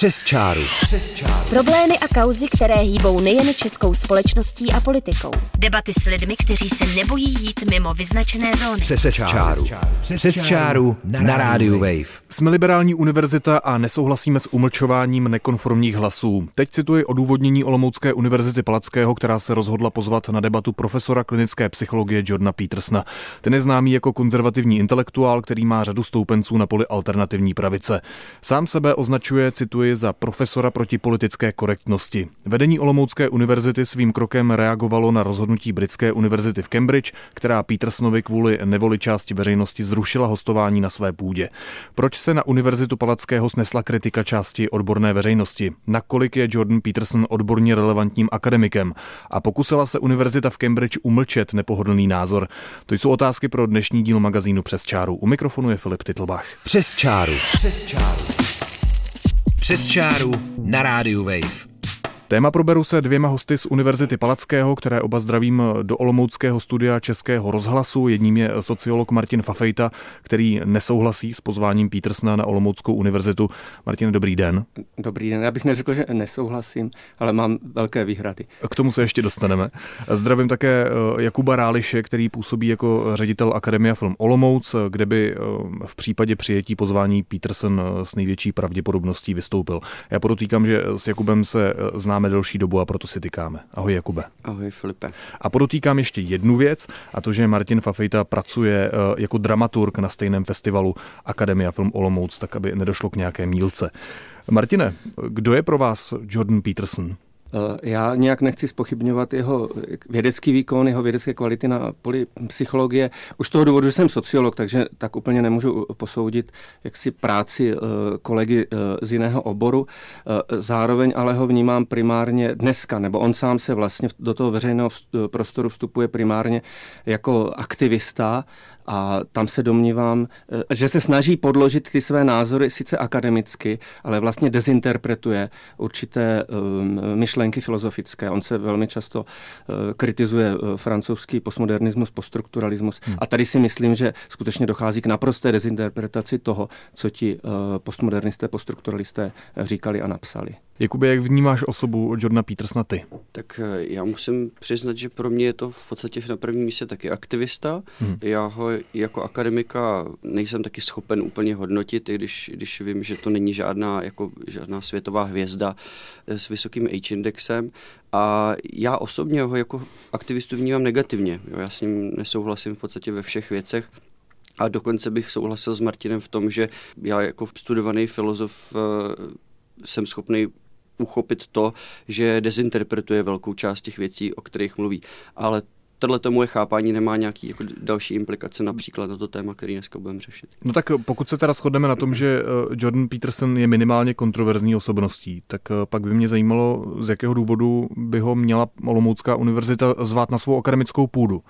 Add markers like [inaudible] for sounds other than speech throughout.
Přes čáru. Přes čáru. Problémy a kauzy, které hýbou nejen českou společností a politikou. Debaty s lidmi, kteří se nebojí jít mimo vyznačené zóny. Přes, Přes čáru. Přes čáru na rádiu Wave. Jsme liberální univerzita a nesouhlasíme s umlčováním nekonformních hlasů. Teď cituji odůvodnění Olomoucké univerzity Palackého, která se rozhodla pozvat na debatu profesora klinické psychologie Jordana Petersna. Ten je známý jako konzervativní intelektuál, který má řadu stoupenců na poli alternativní pravice. Sám sebe označuje, cituji, za profesora proti politické korektnosti. Vedení Olomoucké univerzity svým krokem reagovalo na rozhodnutí Britské univerzity v Cambridge, která Petersonovi kvůli nevoli části veřejnosti zrušila hostování na své půdě. Proč se na Univerzitu Palackého snesla kritika části odborné veřejnosti? Nakolik je Jordan Peterson odborně relevantním akademikem? A pokusila se univerzita v Cambridge umlčet nepohodlný názor? To jsou otázky pro dnešní díl magazínu Přes čáru. U mikrofonu je Filip Titlbach. Přes čáru. Přes čáru. Přes čáru na rádiu Wave. Téma proberu se dvěma hosty z Univerzity Palackého, které oba zdravím do Olomouckého studia Českého rozhlasu. Jedním je sociolog Martin Fafejta, který nesouhlasí s pozváním Petersna na Olomouckou univerzitu. Martin, dobrý den. Dobrý den. Já bych neřekl, že nesouhlasím, ale mám velké výhrady. K tomu se ještě dostaneme. Zdravím také eh, Jakuba Ráliše, který působí jako ředitel Akademia Film Olomouc, kde by eh, v případě přijetí pozvání Peterson eh, s největší pravděpodobností vystoupil. Já podotýkám, že s Jakubem se znám známe delší dobu a proto si tykáme. Ahoj Jakube. Ahoj Filipe. A podotýkám ještě jednu věc, a to, že Martin Fafejta pracuje eh, jako dramaturg na stejném festivalu Akademia Film Olomouc, tak aby nedošlo k nějaké mílce. Martine, kdo je pro vás Jordan Peterson? Eh, já nějak nechci spochybňovat jeho vědecký výkon, jeho vědecké kvality na poli psychologie. Už z toho důvodu, že jsem sociolog, takže tak úplně nemůžu posoudit jaksi práci eh, kolegy eh, z jiného oboru. Zároveň ale ho vnímám primárně dneska, nebo on sám se vlastně do toho veřejného prostoru vstupuje primárně jako aktivista a tam se domnívám, eh, že se snaží podložit ty své názory sice akademicky, ale vlastně dezinterpretuje určité ehm, myšlenky filozofické. On se velmi často eh, kritizuje eh, francouzský postmodernismus, poststrukturalismus hmm. a tady si myslím, že skutečně dochází k naprosté dezinterpretaci toho, co ti postmodernisté, poststrukturalisté říkali a napsali. Jakube, jak vnímáš osobu Jordana Petersna ty? Tak já musím přiznat, že pro mě je to v podstatě na prvním místě taky aktivista. Hmm. Já ho jako akademika nejsem taky schopen úplně hodnotit, i když, když vím, že to není žádná, jako, žádná světová hvězda eh, s vysokým H-indexem. A já osobně ho jako aktivistu vnímám negativně. Jo, já s ním nesouhlasím v podstatě ve všech věcech. A dokonce bych souhlasil s Martinem v tom, že já jako studovaný filozof eh, jsem schopný uchopit to, že dezinterpretuje velkou část těch věcí, o kterých mluví. Ale tohle moje chápání nemá nějaký jako další implikace například na to téma, který dneska budeme řešit. No tak pokud se teda shodneme na tom, že eh, Jordan Peterson je minimálně kontroverzní osobností, tak eh, pak by mě zajímalo, z jakého důvodu by ho měla Olomoucká univerzita zvát na svou akademickou půdu.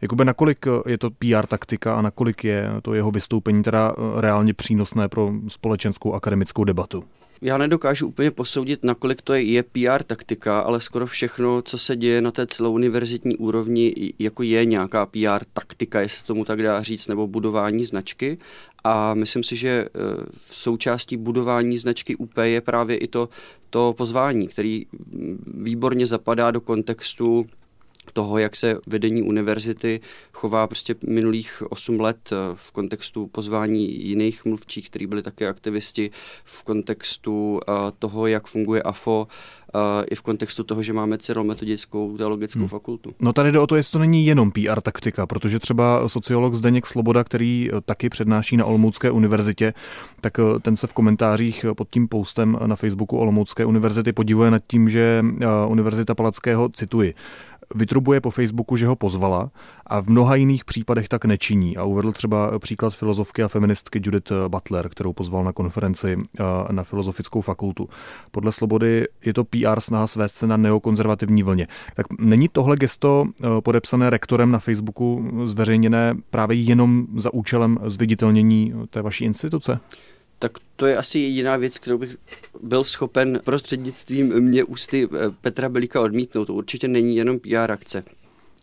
Jakoby nakolik eh, je to PR taktika a nakolik je to jeho vystoupení teda reálně přínosné pro společenskou akademickou debatu? Já nedokážu úplně posoudit, nakolik to je, PR taktika, ale skoro všechno, co se děje na té celouniverzitní úrovni, jako je nějaká PR taktika, jestli tomu tak dá říct, nebo budování značky. A myslím si, že v součástí budování značky UP je právě i to, to pozvání, který výborně zapadá do kontextu toho, jak se vedení univerzity chová prostě minulých 8 let eh, v kontextu pozvání jiných mluvčích, kteří byli také aktivisti, v kontextu eh, toho, jak funguje AFO, eh, i v kontextu toho, že máme Cyrilmetodickou teologickou hmm. fakultu. No tady jde o to, jestli to není jenom PR taktika, protože třeba sociolog Zdeněk Sloboda, který taky přednáší na Olomoucké univerzitě, tak ten se v komentářích pod tím postem na Facebooku Olomoucké univerzity podivuje nad tím, že Univerzita Palackého, cituji, vytrubuje po Facebooku, že ho pozvala a v mnoha jiných případech tak nečiní. A uvedl třeba příklad filozofky a feministky Judith Butler, kterou pozval na konferenci eh, na Filozofickou fakultu. Podle Slobody je to PR snaha svést se na neokonzervativní vlně. Tak není tohle gesto eh, podepsané rektorem na Facebooku zveřejněné právě jenom za účelem zviditelnění té vaší instituce? Tak to je asi jediná věc, kterou bych byl schopen prostřednictvím mě ústy eh, Petra Belíka odmítnout. To určitě není jenom PR akce.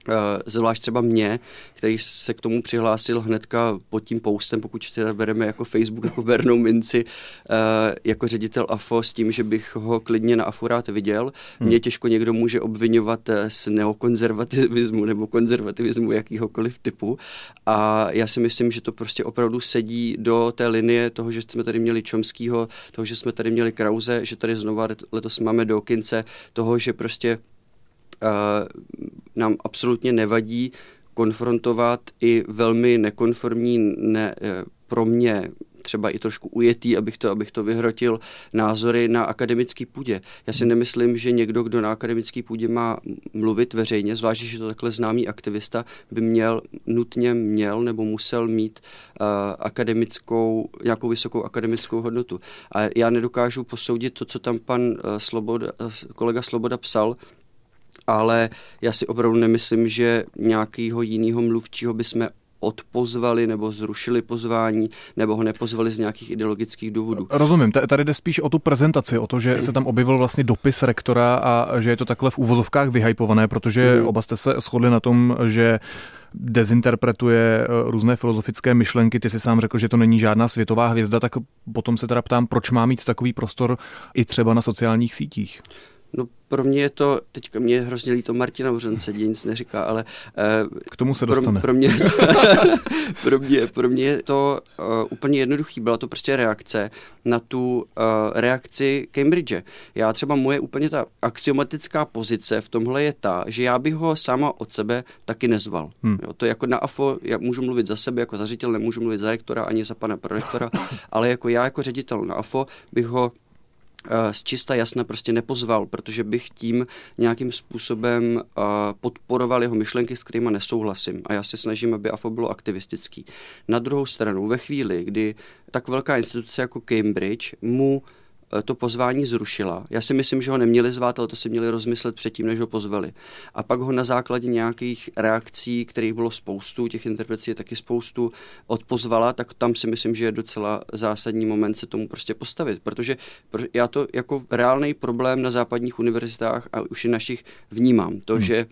Eh, zvlášť třeba mě, který se k tomu přihlásil hnedka pod tím postem, pokud teda bereme jako Facebook, jako bernou minci, eh, jako ředitel AFO s tím, že bych ho klidně na AFO rád viděl. Hmm. Mě těžko někdo může obvinovat eh, z neokonzervativismu nebo konzervativismu jakýhokoliv typu a já si myslím, že to prostě opravdu sedí do té linie toho, že jsme tady měli Čomskýho, toho, že jsme tady měli Krause, že tady znova letos máme Dawkinse, toho, že prostě nám absolutně nevadí konfrontovat i velmi nekonformní, ne, eh, pro mě třeba i trošku ujetý, abych to, abych to vyhrotil, názory na akademický půdě. Já si nemyslím, že někdo, kdo na akademický půdě má mluvit veřejně, zvlášť, že to takhle známý aktivista, by měl, nutně měl nebo musel mít uh, akademickou, nějakou vysokou akademickou hodnotu. A já nedokážu posoudit to, co tam pan uh, Sloboda, uh, kolega Sloboda psal, ale já si opravdu nemyslím, že nějakého jiného mluvčího bychom odpozvali nebo zrušili pozvání, nebo ho nepozvali z nějakých ideologických důvodů. Rozumím, tady jde spíš o tu prezentaci, o to, že se tam objevil vlastně dopis rektora a že je to takhle v úvozovkách vyhypované, protože hmm. oba jste se shodli na tom, že dezinterpretuje eh, různé filozofické myšlenky. Ty si sám řekl, že to není žádná světová hvězda, tak potom se teda ptám, proč má mít takový prostor i třeba na sociálních sítích? No pro mě je to, teďka mě hrozně líto Martina Uřence, nic neříká, ale... Uh, K tomu se dostane. Pro, pro, mě, [laughs] [laughs] pro, mě, pro mě je to uh, úplně jednoduchý, byla to prostě reakce na tu uh, reakci Cambridge. Já třeba moje úplně ta axiomatická pozice v tomhle je ta, že já bych ho sama od sebe taky nezval. Hmm. Jo, to je jako na AFO, já můžu mluvit za sebe jako za ředitel, nemůžu mluvit za rektora ani za pana prorektora, [laughs] ale jako já jako ředitel na AFO bych ho z čista jasna prostě nepozval, protože bych tím nějakým způsobem eh, podporoval jeho myšlenky, s kterými nesouhlasím. A já se snažím, aby AFO bylo aktivistický. Na druhou stranu, ve chvíli, kdy tak velká instituce jako Cambridge mu Eh, to pozvání zrušila. Já si myslím, že ho neměli zvát, ale to si měli rozmyslet předtím, než ho pozvali. A pak ho na základě nějakých reakcí, kterých bylo spoustu, těch interpretací je taky spoustu, odpozvala, tak tam si myslím, že je docela zásadní moment se tomu prostě postavit. Protože já to jako reálný problém na západních univerzitách a už i našich vnímám. To, hmm. že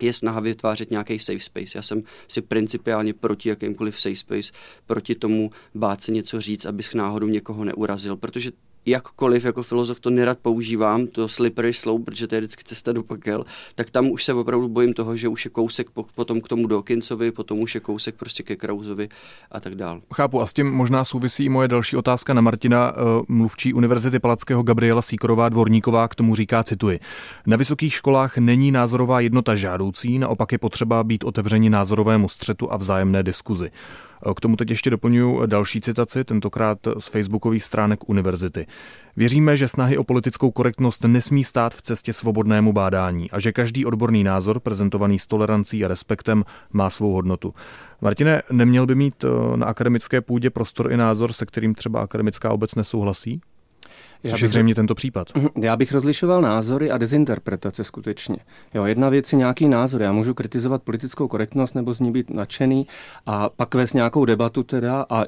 je snaha vytvářet nějaký safe space. Já jsem si principiálně proti jakýmkoliv safe space, proti tomu bát se něco říct, abych náhodou někoho neurazil, protože jakkoliv jako filozof to nerad používám, to slippery slope, protože to je vždycky cesta do pekel, tak tam už se opravdu bojím toho, že už je kousek po, potom k tomu Dawkinsovi, potom už je kousek prostě ke Krausovi a tak dál. Chápu a s tím možná souvisí moje další otázka na Martina, eh, mluvčí Univerzity Palackého Gabriela Síkorová Dvorníková k tomu říká, cituji. Na vysokých školách není názorová jednota žádoucí, naopak je potřeba být otevřeni názorovému střetu a vzájemné diskuzi. K tomu teď ještě doplňuji další citaci, tentokrát z facebookových stránek univerzity. Věříme, že snahy o politickou korektnost nesmí stát v cestě svobodnému bádání a že každý odborný názor, prezentovaný s tolerancí a respektem, má svou hodnotu. Martine, neměl by mít eh, na akademické půdě prostor i názor, se kterým třeba akademická obec nesouhlasí? Což je zřejmě tento případ. Mhm, já bych rozlišoval názory a dezinterpretace skutečně. Jo, jedna věc je nějaký názor. Já můžu kritizovat politickou korektnost nebo z ní být nadšený a pak vést nějakou debatu teda a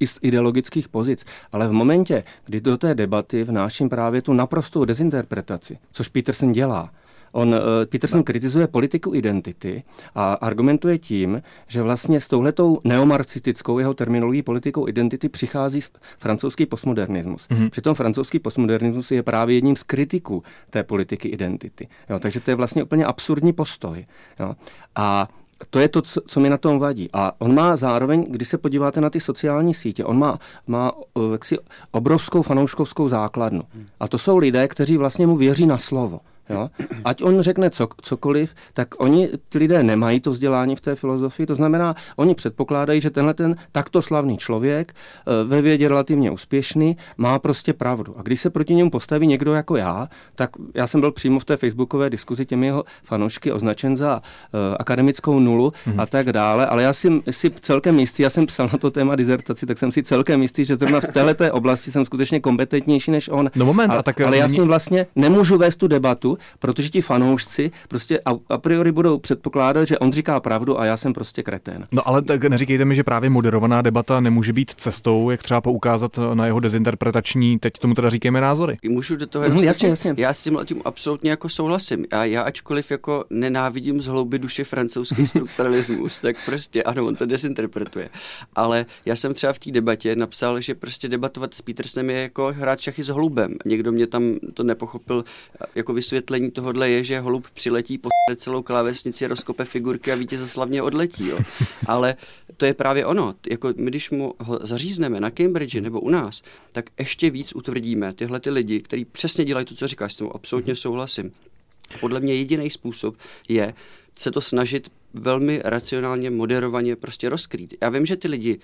i z ideologických pozic. Ale v momentě, kdy do té debaty vnáším právě tu naprostou dezinterpretaci, což Peterson dělá, On, uh, Peterson kritizuje politiku identity a argumentuje tím, že vlastně s touhletou neomarxistickou jeho terminologií politikou identity přichází francouzský postmodernismus. Mm-hmm. Přitom francouzský postmodernismus je právě jedním z kritiků té politiky identity. Jo, takže to je vlastně úplně absurdní postoj. Jo. A to je to, co mi na tom vadí. A on má zároveň, když se podíváte na ty sociální sítě, on má, má uh, jaksi obrovskou fanouškovskou základnu. A to jsou lidé, kteří vlastně mu věří na slovo. Jo? Ať on řekne co, cokoliv, tak oni, ty lidé nemají to vzdělání v té filozofii, to znamená, oni předpokládají, že tenhle ten takto slavný člověk, eh, ve vědě relativně úspěšný, má prostě pravdu. A když se proti němu postaví někdo jako já, tak já jsem byl přímo v té facebookové diskuzi těmi jeho fanoušky označen za uh, akademickou nulu hmm. a tak dále, ale já si, si celkem jistý, já jsem psal na to téma dizertaci, tak jsem si celkem jistý, že zrovna v této oblasti jsem skutečně kompetentnější než on. No moment, a, a tak ale já jsem vlastně nemůžu vést tu debatu, protože ti fanoušci prostě a, a priori budou předpokládat, že on říká pravdu a já jsem prostě kretén. No ale tak neříkejte mi, že právě moderovaná debata nemůže být cestou, jak třeba poukázat na jeho dezinterpretační, teď tomu teda říkáme názory. Můžu do toho mm, jasně, jasně. Já s tím, tím absolutně jako souhlasím. A já ačkoliv jako nenávidím z hlouby duše francouzský [laughs] strukturalismus, tak prostě ano, on to dezinterpretuje. Ale já jsem třeba v té debatě napsal, že prostě debatovat s Petersonem je jako hrát šachy s holubem. Někdo mě tam to nepochopil, jako vysvětlení tohohle je, že holub přiletí, po celou klávesnici, rozkope figurky a vítěze slavně odletí. Jo. Ale to je právě ono. Jako my, když mu ho zařízneme na Cambridge nebo u nás, tak ještě víc utvrdíme tyhle ty lidi, kteří přesně dělají to, co říkáš, s tím absolutně souhlasím. Podle mě jediný způsob je se to snažit velmi racionálně, moderovaně prostě rozkrýt. Já vím, že ty lidi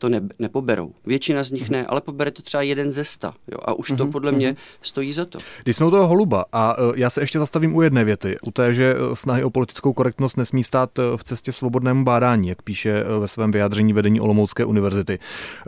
to ne, nepoberou. Většina z nich ne, ale pobere to třeba jeden ze sta. Jo? A už to mm-hmm. podle mě stojí za to. Když jsme u toho holuba, a uh, já se ještě zastavím u jedné věty, u té, že e, snahy o politickou korektnost nesmí stát e, v cestě svobodnému bádání, jak píše ve svém vyjádření vedení Olomoucké univerzity.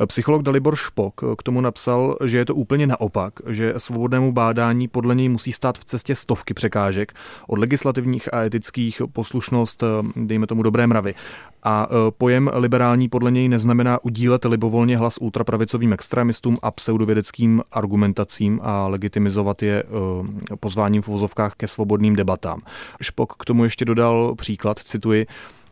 Psycholog Dalibor Špok k tomu napsal, že je to úplně naopak, že svobodnému bádání podle něj musí stát v cestě stovky překážek, od legislativních a etických poslušnost, dejme tomu dobré mravy. A pojem liberální podle něj neznamená udílet sdílet libovolně hlas ultrapravicovým extremistům a pseudovědeckým argumentacím a legitimizovat je eh, pozváním v vozovkách ke svobodným debatám. Špok k tomu ještě dodal příklad, cituji,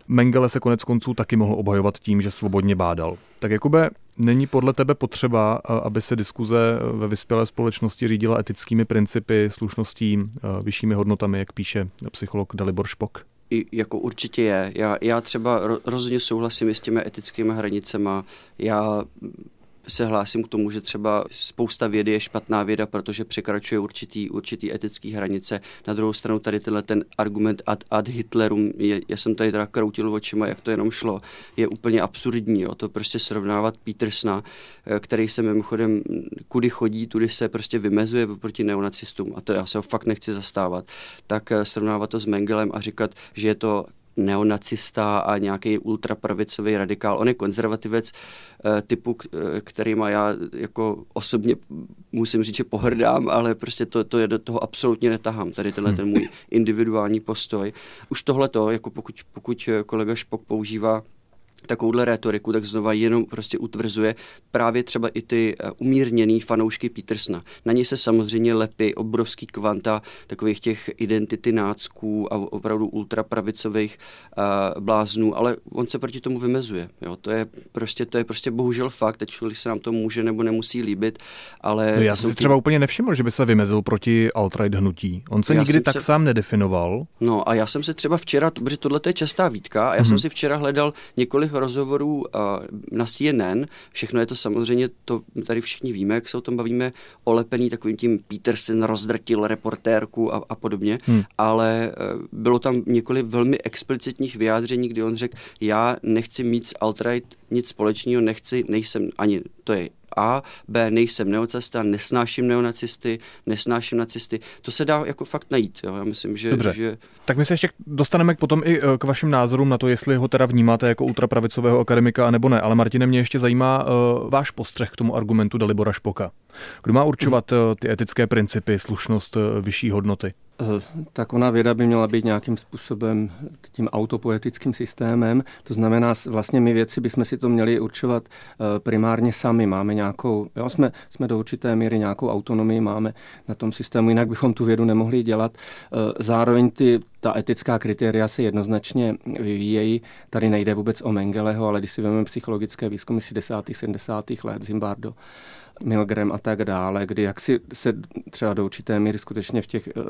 Mengele se konec konců taky mohl obhajovat tím, že svobodně bádal. Tak Jakube, není podle tebe potřeba, eh, aby se diskuze ve vyspělé společnosti řídila etickými principy, slušností, eh, vyššími hodnotami, jak píše psycholog Dalibor Špok? I, jako určitě je. Já, já třeba rozhodně souhlasím s těmi etickými hranicemi. Já se hlásím k tomu, že třeba spousta vědy je špatná věda, protože překračuje určitý, určitý etický hranice. Na druhou stranu tady tenhle ten argument ad, ad Hitlerum, je, já jsem tady teda kroutil očima, jak to jenom šlo, je úplně absurdní. Jo. To prostě srovnávat Petersna, eh, který se mimochodem kudy chodí, tudy se prostě vymezuje proti neonacistům a to já se ho fakt nechci zastávat, tak eh, srovnávat to s Mengelem a říkat, že je to neonacista a nějaký ultrapravicový radikál. On je konzervativec eh, typu, eh, kterýma já jako osobně musím říct, že pohrdám, ale prostě to, to je do toho absolutně netahám, tady tenhle ten můj individuální postoj. Už tohle to, jako pokud, pokud kolega Špok používá takovouhle rétoriku, tak znova jenom prostě utvrzuje právě třeba i ty eh, umírněný fanoušky Petersna. Na ně se samozřejmě lepí obrovský kvanta takových těch identity nácků a opravdu ultrapravicových uh, bláznů, ale on se proti tomu vymezuje. Jo? To, je prostě, to je prostě bohužel fakt, ačkoliv se nám to může nebo nemusí líbit, ale... No já jsem si třeba úplně nevšiml, že by se vymezil proti alt-right hnutí. On se já nikdy tak se... sám nedefinoval. No a já jsem se třeba včera, protože tohle je častá výtka, a já mm-hmm. jsem si včera hledal několik rozhovorů na CNN, všechno je to samozřejmě, to tady všichni víme, jak se o tom bavíme, olepený takovým tím Peterson rozdrtil reportérku a, a podobně, hmm. ale e, bylo tam několik velmi explicitních vyjádření, kdy on řekl, já nechci mít s alt-right nic společného, nechci, nejsem ani, to je a, B, nejsem neonacista, nesnáším neonacisty, nesnáším nacisty. To se dá jako fakt najít. Jo? Já myslím, že, Dobře. že... Tak my se ještě dostaneme potom i eh, k vašim názorům na to, jestli ho teda vnímáte jako ultrapravicového akademika nebo ne. Ale Martine, mě ještě zajímá uh, váš postřeh k tomu argumentu Dalibora Špoka. Kdo má určovat uh, ty etické principy, slušnost, uh, vyšší hodnoty? Eh, tak ona věda by měla být nějakým způsobem tím autopoetickým systémem. To znamená, vlastně my věci bychom si to měli určovat eh, primárně sami. Máme nějakou, jo, jsme, jsme do určité míry nějakou autonomii máme na tom systému, jinak bychom tu vědu nemohli dělat. Eh, zároveň ty, ta etická kritéria se jednoznačně vyvíjejí. Tady nejde vůbec o Mengeleho, ale když si vezmeme psychologické výzkumy 60. 70. let, Zimbardo, Milgram a tak dále, kdy jak si se třeba do určité míry skutečně v těch uh,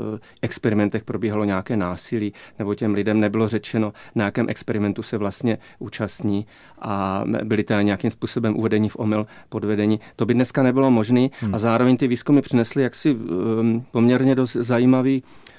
experimentech probíhalo nějaké násilí, nebo těm lidem nebylo řečeno, na jakém experimentu se vlastně účastní a byli teda nějakým způsobem uvedení v omyl, podvedení. To by dneska nebylo možné hmm. a zároveň ty výzkumy přinesly jaksi um, poměrně dost zajímavý Eh,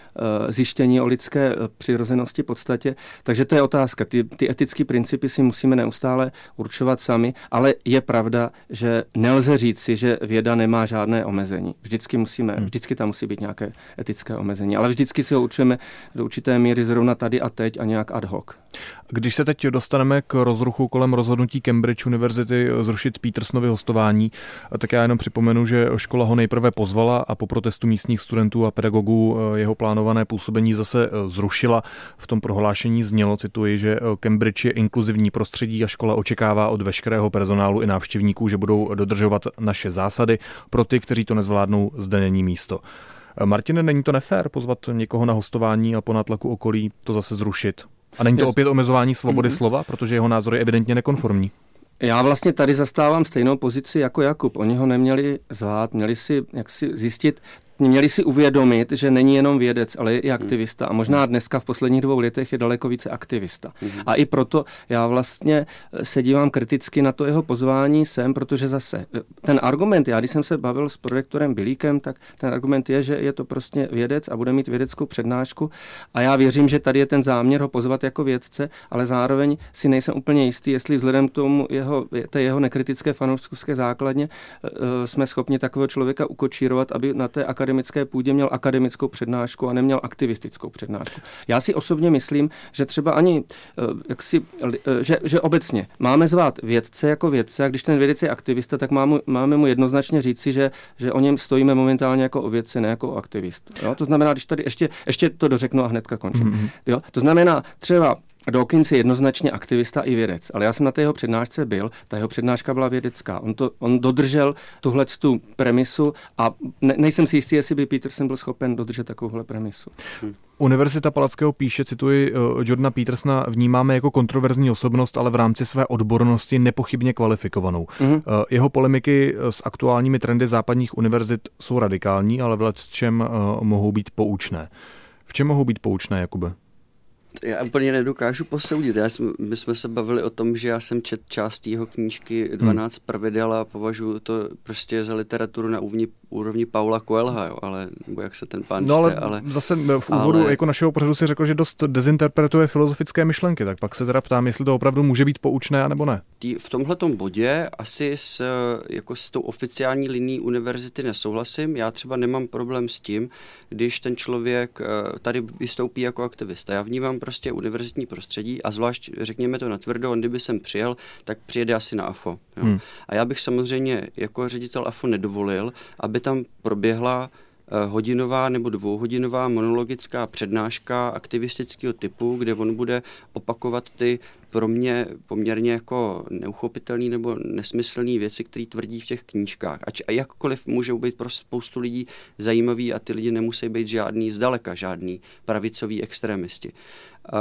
zjištění o lidské eh, přirozenosti podstatě. Takže to je otázka. Ty, ty etické principy si musíme neustále určovat sami, ale je pravda, že nelze říci, že věda nemá žádné omezení. Vždycky, musíme, hmm. vždycky tam musí být nějaké etické omezení, ale vždycky si ho určujeme do určité míry zrovna tady a teď a nějak ad hoc. Když se teď dostaneme k rozruchu kolem rozhodnutí Cambridge University zrušit Petersonovy hostování, tak já jenom připomenu, že škola ho nejprve pozvala a po protestu místních studentů a pedagogů eh, jeho plánu plánované působení zase zrušila. V tom prohlášení znělo, cituji, že Cambridge je inkluzivní prostředí a škola očekává od veškerého personálu i návštěvníků, že budou dodržovat naše zásady. Pro ty, kteří to nezvládnou, zde není místo. Martine, není to nefér pozvat někoho na hostování a po nátlaku okolí to zase zrušit? A není to opět omezování svobody mm-hmm. slova, protože jeho názor je evidentně nekonformní? Já vlastně tady zastávám stejnou pozici jako Jakub. Oni ho neměli zvát, měli si jak si zjistit, měli si uvědomit, že není jenom vědec, ale i aktivista. A možná dneska v posledních dvou letech je daleko více aktivista. Mm-hmm. A i proto já vlastně se dívám kriticky na to jeho pozvání sem, protože zase ten argument, já když jsem se bavil s prorektorem Bilíkem, tak ten argument je, že je to prostě vědec a bude mít vědeckou přednášku. A já věřím, že tady je ten záměr ho pozvat jako vědce, ale zároveň si nejsem úplně jistý, jestli vzhledem k tomu jeho, té jeho nekritické fanouškovské základně e, e, jsme schopni takového člověka ukočírovat, aby na té akademii akademické půdě měl akademickou přednášku a neměl aktivistickou přednášku. Já si osobně myslím, že třeba ani, eh, jak si, eh, že, že obecně máme zvát vědce jako vědce a když ten vědec je aktivista, tak máme, máme mu jednoznačně říci, že, že o něm stojíme momentálně jako o vědci, ne jako o aktivistu. Jo? To znamená, když tady ještě, ještě to dořeknu a hnedka končím. Mm-hmm. Jo? To znamená třeba Dawkins je jednoznačně aktivista i vědec, ale já jsem na té jeho přednášce byl, ta jeho přednáška byla vědecká. On, to, on dodržel tuhle tu premisu a ne, nejsem si jistý, jestli by Peterson byl schopen dodržet takovouhle premisu. Hmm. Univerzita Palackého píše, cituji, uh, Jordana Petersona vnímáme jako kontroverzní osobnost, ale v rámci své odbornosti nepochybně kvalifikovanou. Mm-hmm. Jeho polemiky s aktuálními trendy západních univerzit jsou radikální, ale v čem mohou být poučné. V čem mohou být poučné, Jakube? Já úplně nedokážu posoudit. Já jsme, my jsme se bavili o tom, že já jsem čet část jeho knížky 12 hmm. pravidel a považuji to prostě za literaturu na úrovni úrovni Paula Coelha, jo, ale, nebo jak se ten pán No ale, čte, ale zase v úvodu ale, jako našeho pořadu si řekl, že dost dezinterpretuje filozofické myšlenky, tak pak se teda ptám, jestli to opravdu může být poučné, nebo ne. Tý, v tomhle bodě asi s, jako s tou oficiální liní univerzity nesouhlasím. Já třeba nemám problém s tím, když ten člověk eh, tady vystoupí jako aktivista. Já vnímám prostě univerzitní prostředí a zvlášť, řekněme to natvrdo, on kdyby sem přijel, tak přijede asi na AFO. Jo. Hmm. A já bych samozřejmě jako ředitel AFO nedovolil, aby tam proběhla hodinová nebo dvouhodinová monologická přednáška aktivistického typu, kde on bude opakovat ty pro mě poměrně jako neuchopitelné nebo nesmyslné věci, které tvrdí v těch knížkách. Ač a jakkoliv můžou být pro spoustu lidí zajímavý a ty lidi nemusí být žádný, zdaleka žádný pravicoví extremisti. Uh,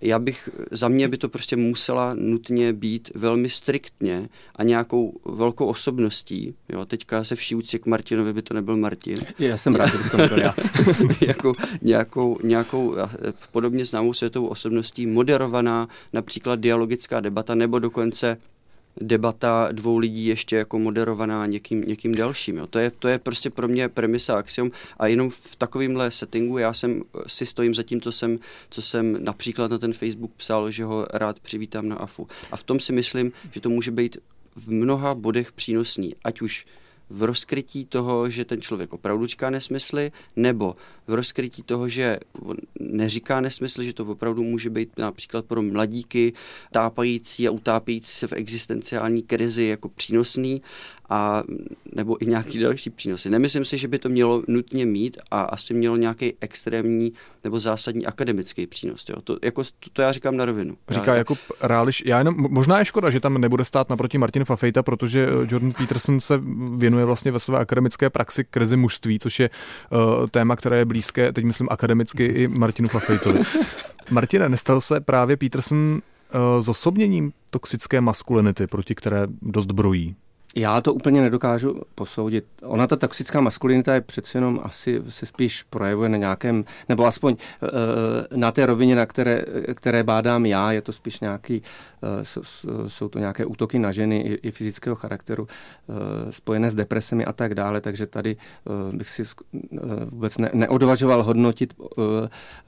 já bych, za mě by to prostě musela nutně být velmi striktně a nějakou velkou osobností. Jo, teďka se vší úctě k Martinovi by to nebyl Martin. Já jsem rád, že to nebyl já. [laughs] jako nějakou, nějakou podobně známou světovou osobností moderovaná například dialogická debata nebo dokonce debata dvou lidí ještě jako moderovaná někým, někým dalším. Jo. To, je, to je prostě pro mě premisa axiom a jenom v takovémhle settingu já jsem si stojím za tím, co jsem, co jsem například na ten Facebook psal, že ho rád přivítám na AFU. A v tom si myslím, že to může být v mnoha bodech přínosný, ať už v rozkrytí toho, že ten člověk opravdu říká nesmysly, nebo v rozkrytí toho, že neříká nesmysl, že to opravdu může být například pro mladíky tápající a utápějící se v existenciální krizi jako přínosný, a nebo i nějaký další přínosy. Nemyslím si, že by to mělo nutně mít a asi mělo nějaký extrémní nebo zásadní akademický přínos. Jo. To, jako, to, to já říkám na rovinu. Říká jako Ráliš, já jenom, možná je škoda, že tam nebude stát naproti Martin Fafejta, protože eh, Jordan Peterson se věnuje vlastně ve své akademické praxi krizi mužství, což je uh, téma, které je blízké, teď myslím akademicky i Martinu Fafejtovi. [laughs] Martina, nestal se právě Peterson uh, zosobněním toxické maskulinity, proti které dost brojí? Já to úplně nedokážu posoudit. Ona ta toxická maskulinita je přeci jenom asi se spíš projevuje na nějakém, nebo aspoň uh, na té rovině, na které, které bádám já, je to spíš nějaký, uh, jsou, jsou to nějaké útoky na ženy i, i fyzického charakteru uh, spojené s depresemi a tak dále, takže tady bych si vůbec ne, neodvažoval hodnotit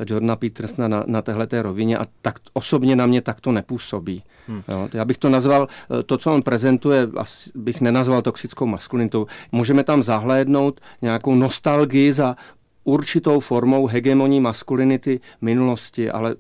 Jordana Petersona na, na téhleté rovině a tak osobně na mě takto nepůsobí. Hmm. Jo, já bych to nazval, to, co on prezentuje, asi bych nenazval toxickou maskulinitou. Můžeme tam zahlédnout nějakou nostalgii za určitou formou hegemonii maskulinity minulosti, ale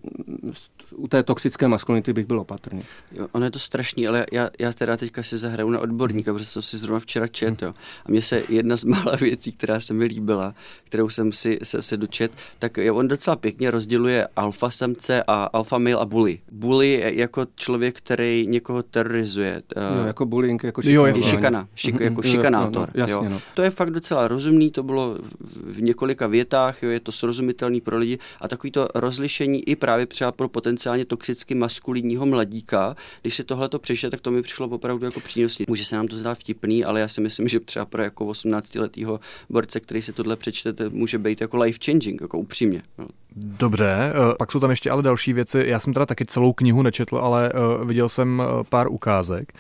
u té toxické maskulinity bych byl opatrný. Jo, ono je to strašný, ale já, já teda teďka si zahraju na odborníka, protože jsem si zrovna včera čet, jo. A mně se jedna z mála věcí, která se mi líbila, kterou jsem si, se, se dočet, tak on docela pěkně rozděluje alfa samce a alfa male a bully. Bully je jako člověk, který někoho terorizuje. Jo, jako bullying, jako šikana. Jo, šikana, šik, jako mhm, šikanátor. Jo, no, jasně, jo. No. To je fakt docela rozumný, to bylo v, několika větách, jo, je to srozumitelný pro lidi a takový to rozlišení i právě třeba pro potenciálně toxicky maskulinního mladíka, když se tohle to přišlo, tak to mi přišlo opravdu jako přínosný. Může se nám to zdát vtipný, ale já si myslím, že třeba pro jako 18-letého borce, který si tohle přečte, to může být jako life changing, jako upřímně. No. Dobře, eh, pak jsou tam ještě ale další věci. Já jsem teda taky celou knihu nečetl, ale uh, viděl jsem uh, pár ukázek.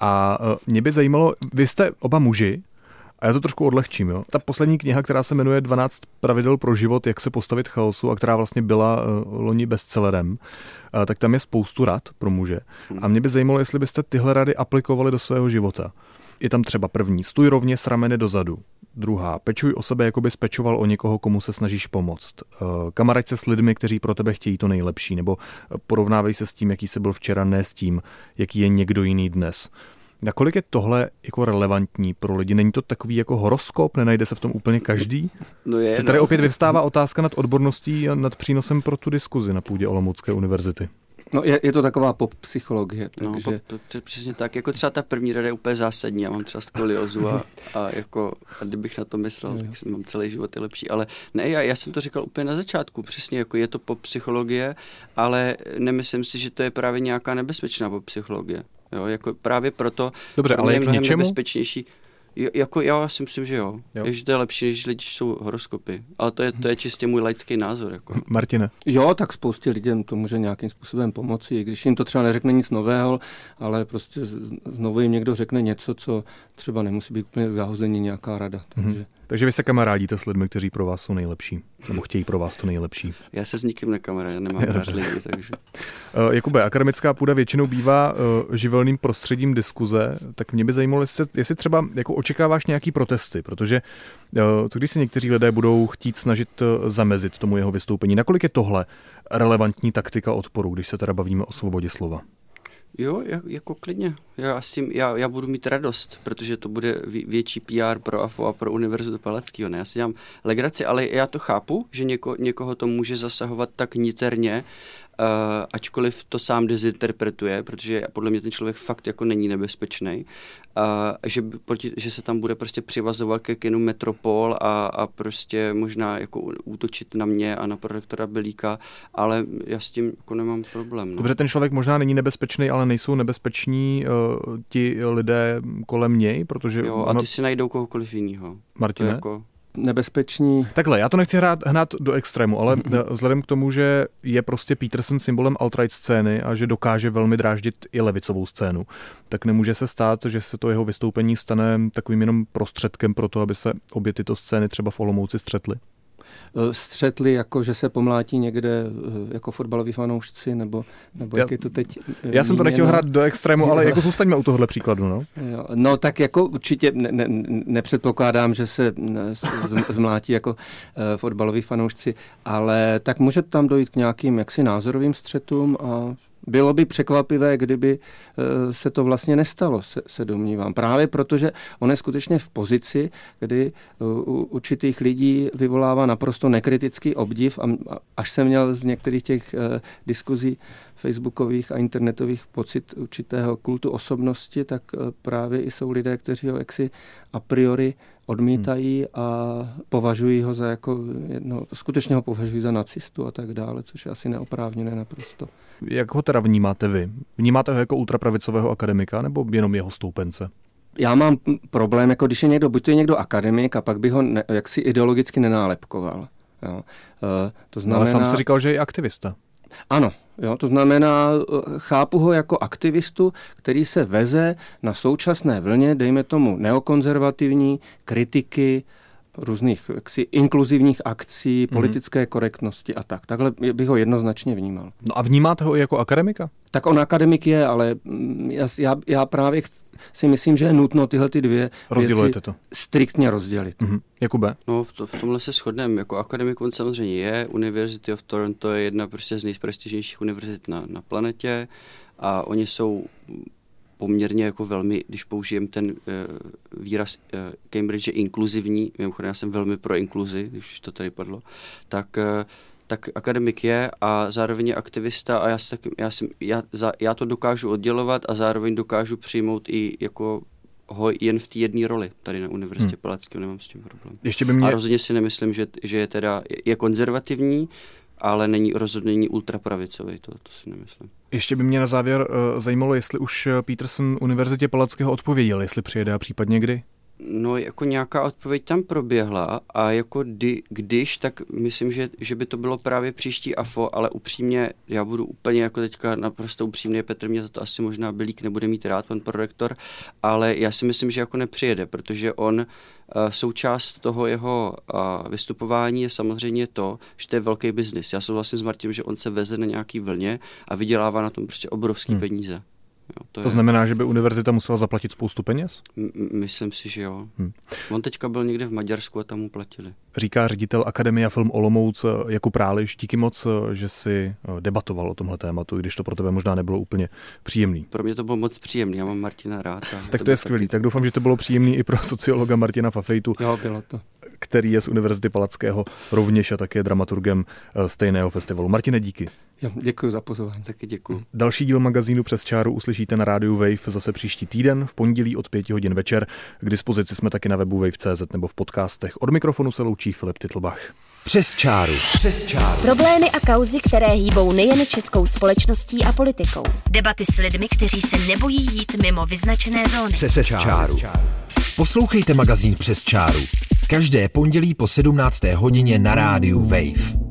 A mě by zajímalo, vy jste oba muži, a já to trošku odlehčím. Jo. Ta poslední kniha, která se jmenuje 12 pravidel pro život, jak se postavit chaosu a která vlastně byla uh, loni bestsellerem, uh, tak tam je spoustu rad pro muže. A mě by zajímalo, jestli byste tyhle rady aplikovali do svého života. Je tam třeba první, stůj rovně s rameny dozadu. Druhá, pečuj o sebe, jako by spečoval o někoho, komu se snažíš pomoct. Uh, kamaráď se s lidmi, kteří pro tebe chtějí to nejlepší, nebo porovnávej se s tím, jaký jsi byl včera, ne s tím, jaký je někdo jiný dnes. Nakolik je tohle jako relevantní pro lidi? Není to takový jako horoskop? Nenajde se v tom úplně každý? No je, Tady no. opět vyvstává otázka nad odborností a nad přínosem pro tu diskuzi na půdě Olomoucké univerzity. No je, je to taková pop psychologie. No, takže... No, pop, přesně tak. Jako třeba ta první rada je úplně zásadní. Já mám třeba skoliozu a, a, jako, a kdybych na to myslel, tak si mám celý život je lepší. Ale ne, já, já jsem to říkal úplně na začátku. Přesně jako je to pop psychologie, ale nemyslím si, že to je právě nějaká nebezpečná pop psychologie. Jo, jako právě proto Dobře, ale je mnohem něčemu? nebezpečnější. Jo, jako já si myslím, že jo. jo. Je, že to je lepší, než lidi jsou horoskopy. Ale to je, to je čistě můj laický názor. Jako. [laughs] Martine. Jo, tak spoustě lidem to může nějakým způsobem pomoci, i když jim to třeba neřekne nic nového, ale prostě znovu jim někdo řekne něco, co třeba nemusí být úplně zahození nějaká rada. Takže... Mm-hmm. Takže vy se kamarádíte s lidmi, kteří pro vás jsou nejlepší, nebo chtějí pro vás to nejlepší. Já se s nikým nekamarádím, nemám [laughs] rád lidi, takže. Uh, [laughs] Jakube, akademická půda většinou bývá uh, živelným prostředím diskuze, tak mě by zajímalo, jestli, jestli třeba jako očekáváš nějaký protesty, protože uh, co když se někteří lidé budou chtít snažit zamezit tomu jeho vystoupení, nakolik je tohle relevantní taktika odporu, když se teda bavíme o svobodě slova? Jo, jako klidně. Já, s tím, já, já budu mít radost, protože to bude větší PR pro AFO a pro Univerzitu Palackého. Já si dělám legraci, ale já to chápu, že něko, někoho to může zasahovat tak niterně, Uh, ačkoliv to sám dezinterpretuje, protože podle mě ten člověk fakt jako není nebezpečný, uh, že, proti, že se tam bude prostě přivazovat ke kinu Metropol a, a prostě možná jako útočit na mě a na produktora Belíka, ale já s tím jako nemám problém. No. Dobře, ten člověk možná není nebezpečný, ale nejsou nebezpeční uh, ti lidé kolem něj, protože... Jo, a ty si najdou kohokoliv jiného. Martine? Jako, nebezpeční. Takhle, já to nechci hrát, hnát do extrému, ale mm-hmm. vzhledem k tomu, že je prostě Peterson symbolem alt-right scény a že dokáže velmi dráždit i levicovou scénu, tak nemůže se stát, že se to jeho vystoupení stane takovým jenom prostředkem pro to, aby se obě tyto scény třeba v Olomouci střetly. Eh, střetli, jako že se pomlátí někde eh, jako fotbaloví fanoušci, nebo, nebo já, jak je to teď eh, Já jsem to nechtěl hrát do extrému, ale jako zůstaňme u tohohle příkladu. No, jo, no tak jako určitě ne, ne, nepředpokládám, že se zmlátí jako fotbaloví fanoušci, ale tak může tam dojít k nějakým jaksi názorovým střetům a bylo by překvapivé, kdyby eh, se to vlastně nestalo, se, se domnívám. Právě protože on je skutečně v pozici, kdy u určitých lidí vyvolává naprosto nekritický obdiv a až jsem měl z některých těch eh, diskuzí facebookových a internetových pocit určitého kultu osobnosti, tak právě i jsou lidé, kteří ho jaksi a priori odmítají hmm. a považují ho za jako, no, skutečně ho považují za nacistu a tak dále, což je asi neoprávněné naprosto. Jak ho teda vnímáte vy? Vnímáte ho jako ultrapravicového akademika nebo jenom jeho stoupence? Já mám problém, jako když je někdo, buď to je někdo akademik a pak by ho ne, jaksi ideologicky nenálepkoval. Jo. Uh, to znamená... No, ale sám jste říkal, že je aktivista. Ano, jo, to znamená, chápu ho jako aktivistu, který se veze na současné vlně, dejme tomu neokonzervativní kritiky různých jaksi, inkluzivních akcí, mhm. politické mm-hmm. korektnosti a tak. Takhle bych ho jednoznačně vnímal. No a vnímáte ho i jako akademika? Tak on akademik je, ale mm, já, já právě si myslím, že je nutno tyhle ty dvě věci to. striktně rozdělit. Mm-hmm. Jakube? No v, to, v tomhle se shodneme. Jako akademik on samozřejmě je. University of Toronto je jedna prostě z nejprestižnějších univerzit na, na planetě a oni jsou poměrně jako velmi, když použijem ten uh, výraz uh, Cambridge je inkluzivní, mimochodem já jsem velmi pro inkluzi, když to tady padlo, tak uh, tak akademik je a zároveň je aktivista a já, si taky, já, si, já, za, já to dokážu oddělovat a zároveň dokážu přijmout i jako ho jen v té jedné roli tady na Univerzitě hmm. Palackého, nemám s tím problém. Ještě by mě... A rozhodně si nemyslím, že, že je teda je konzervativní, ale není rozhodně není ultrapravicový, to, to si nemyslím. Ještě by mě na závěr uh, zajímalo, jestli už Peterson Univerzitě Palackého odpověděl, jestli přijede a případně kdy. No, jako nějaká odpověď tam proběhla a jako kdy, když, tak myslím, že, že by to bylo právě příští AFO, ale upřímně, já budu úplně jako teďka naprosto upřímný, Petr mě za to asi možná Belík nebude mít rád, pan prorektor, ale já si myslím, že jako nepřijede, protože on eh, součást toho jeho eh, vystupování je samozřejmě to, že to je velký biznis. Já souhlasím s Martinem, že on se veze na nějaký vlně a vydělává na tom prostě obrovský hmm. peníze. Jo, to, to je... znamená, že by univerzita musela zaplatit spoustu peněz? M- myslím si, že jo. Hmm. On teďka byl někde v Maďarsku a tam mu platili. Říká ředitel Akademie Film Olomouc Jakub Práliš. Díky moc, že si eh, debatoval o tomhle tématu, i když to pro tebe možná nebylo úplně příjemný. Pro mě to bylo moc příjemný, já mám Martina rád. tak to, je skvělý, taky... tak doufám, že to bylo příjemný i pro sociologa Martina Fafejtu. Jo, bylo to který je z Univerzity Palackého rovněž a také dramaturgem eh, stejného festivalu. Martine, díky. Jo, děkuji za pozvání. Taky děkuji. Další díl magazínu Přes čáru uslyšíte na rádiu Wave zase příští týden v pondělí od 5 hodin večer. K dispozici jsme taky na webu wave.cz nebo v podcastech. Od mikrofonu se loučí Filip Titlbach. Přes čáru. Přes čáru. Problémy a kauzy, které hýbou nejen českou společností a politikou. Debaty s lidmi, kteří se nebojí jít mimo vyznačené zóny. Přes, Přes čáru. Poslouchejte magazín Přes čáru. Každé pondělí po 17. hodině na rádiu Wave.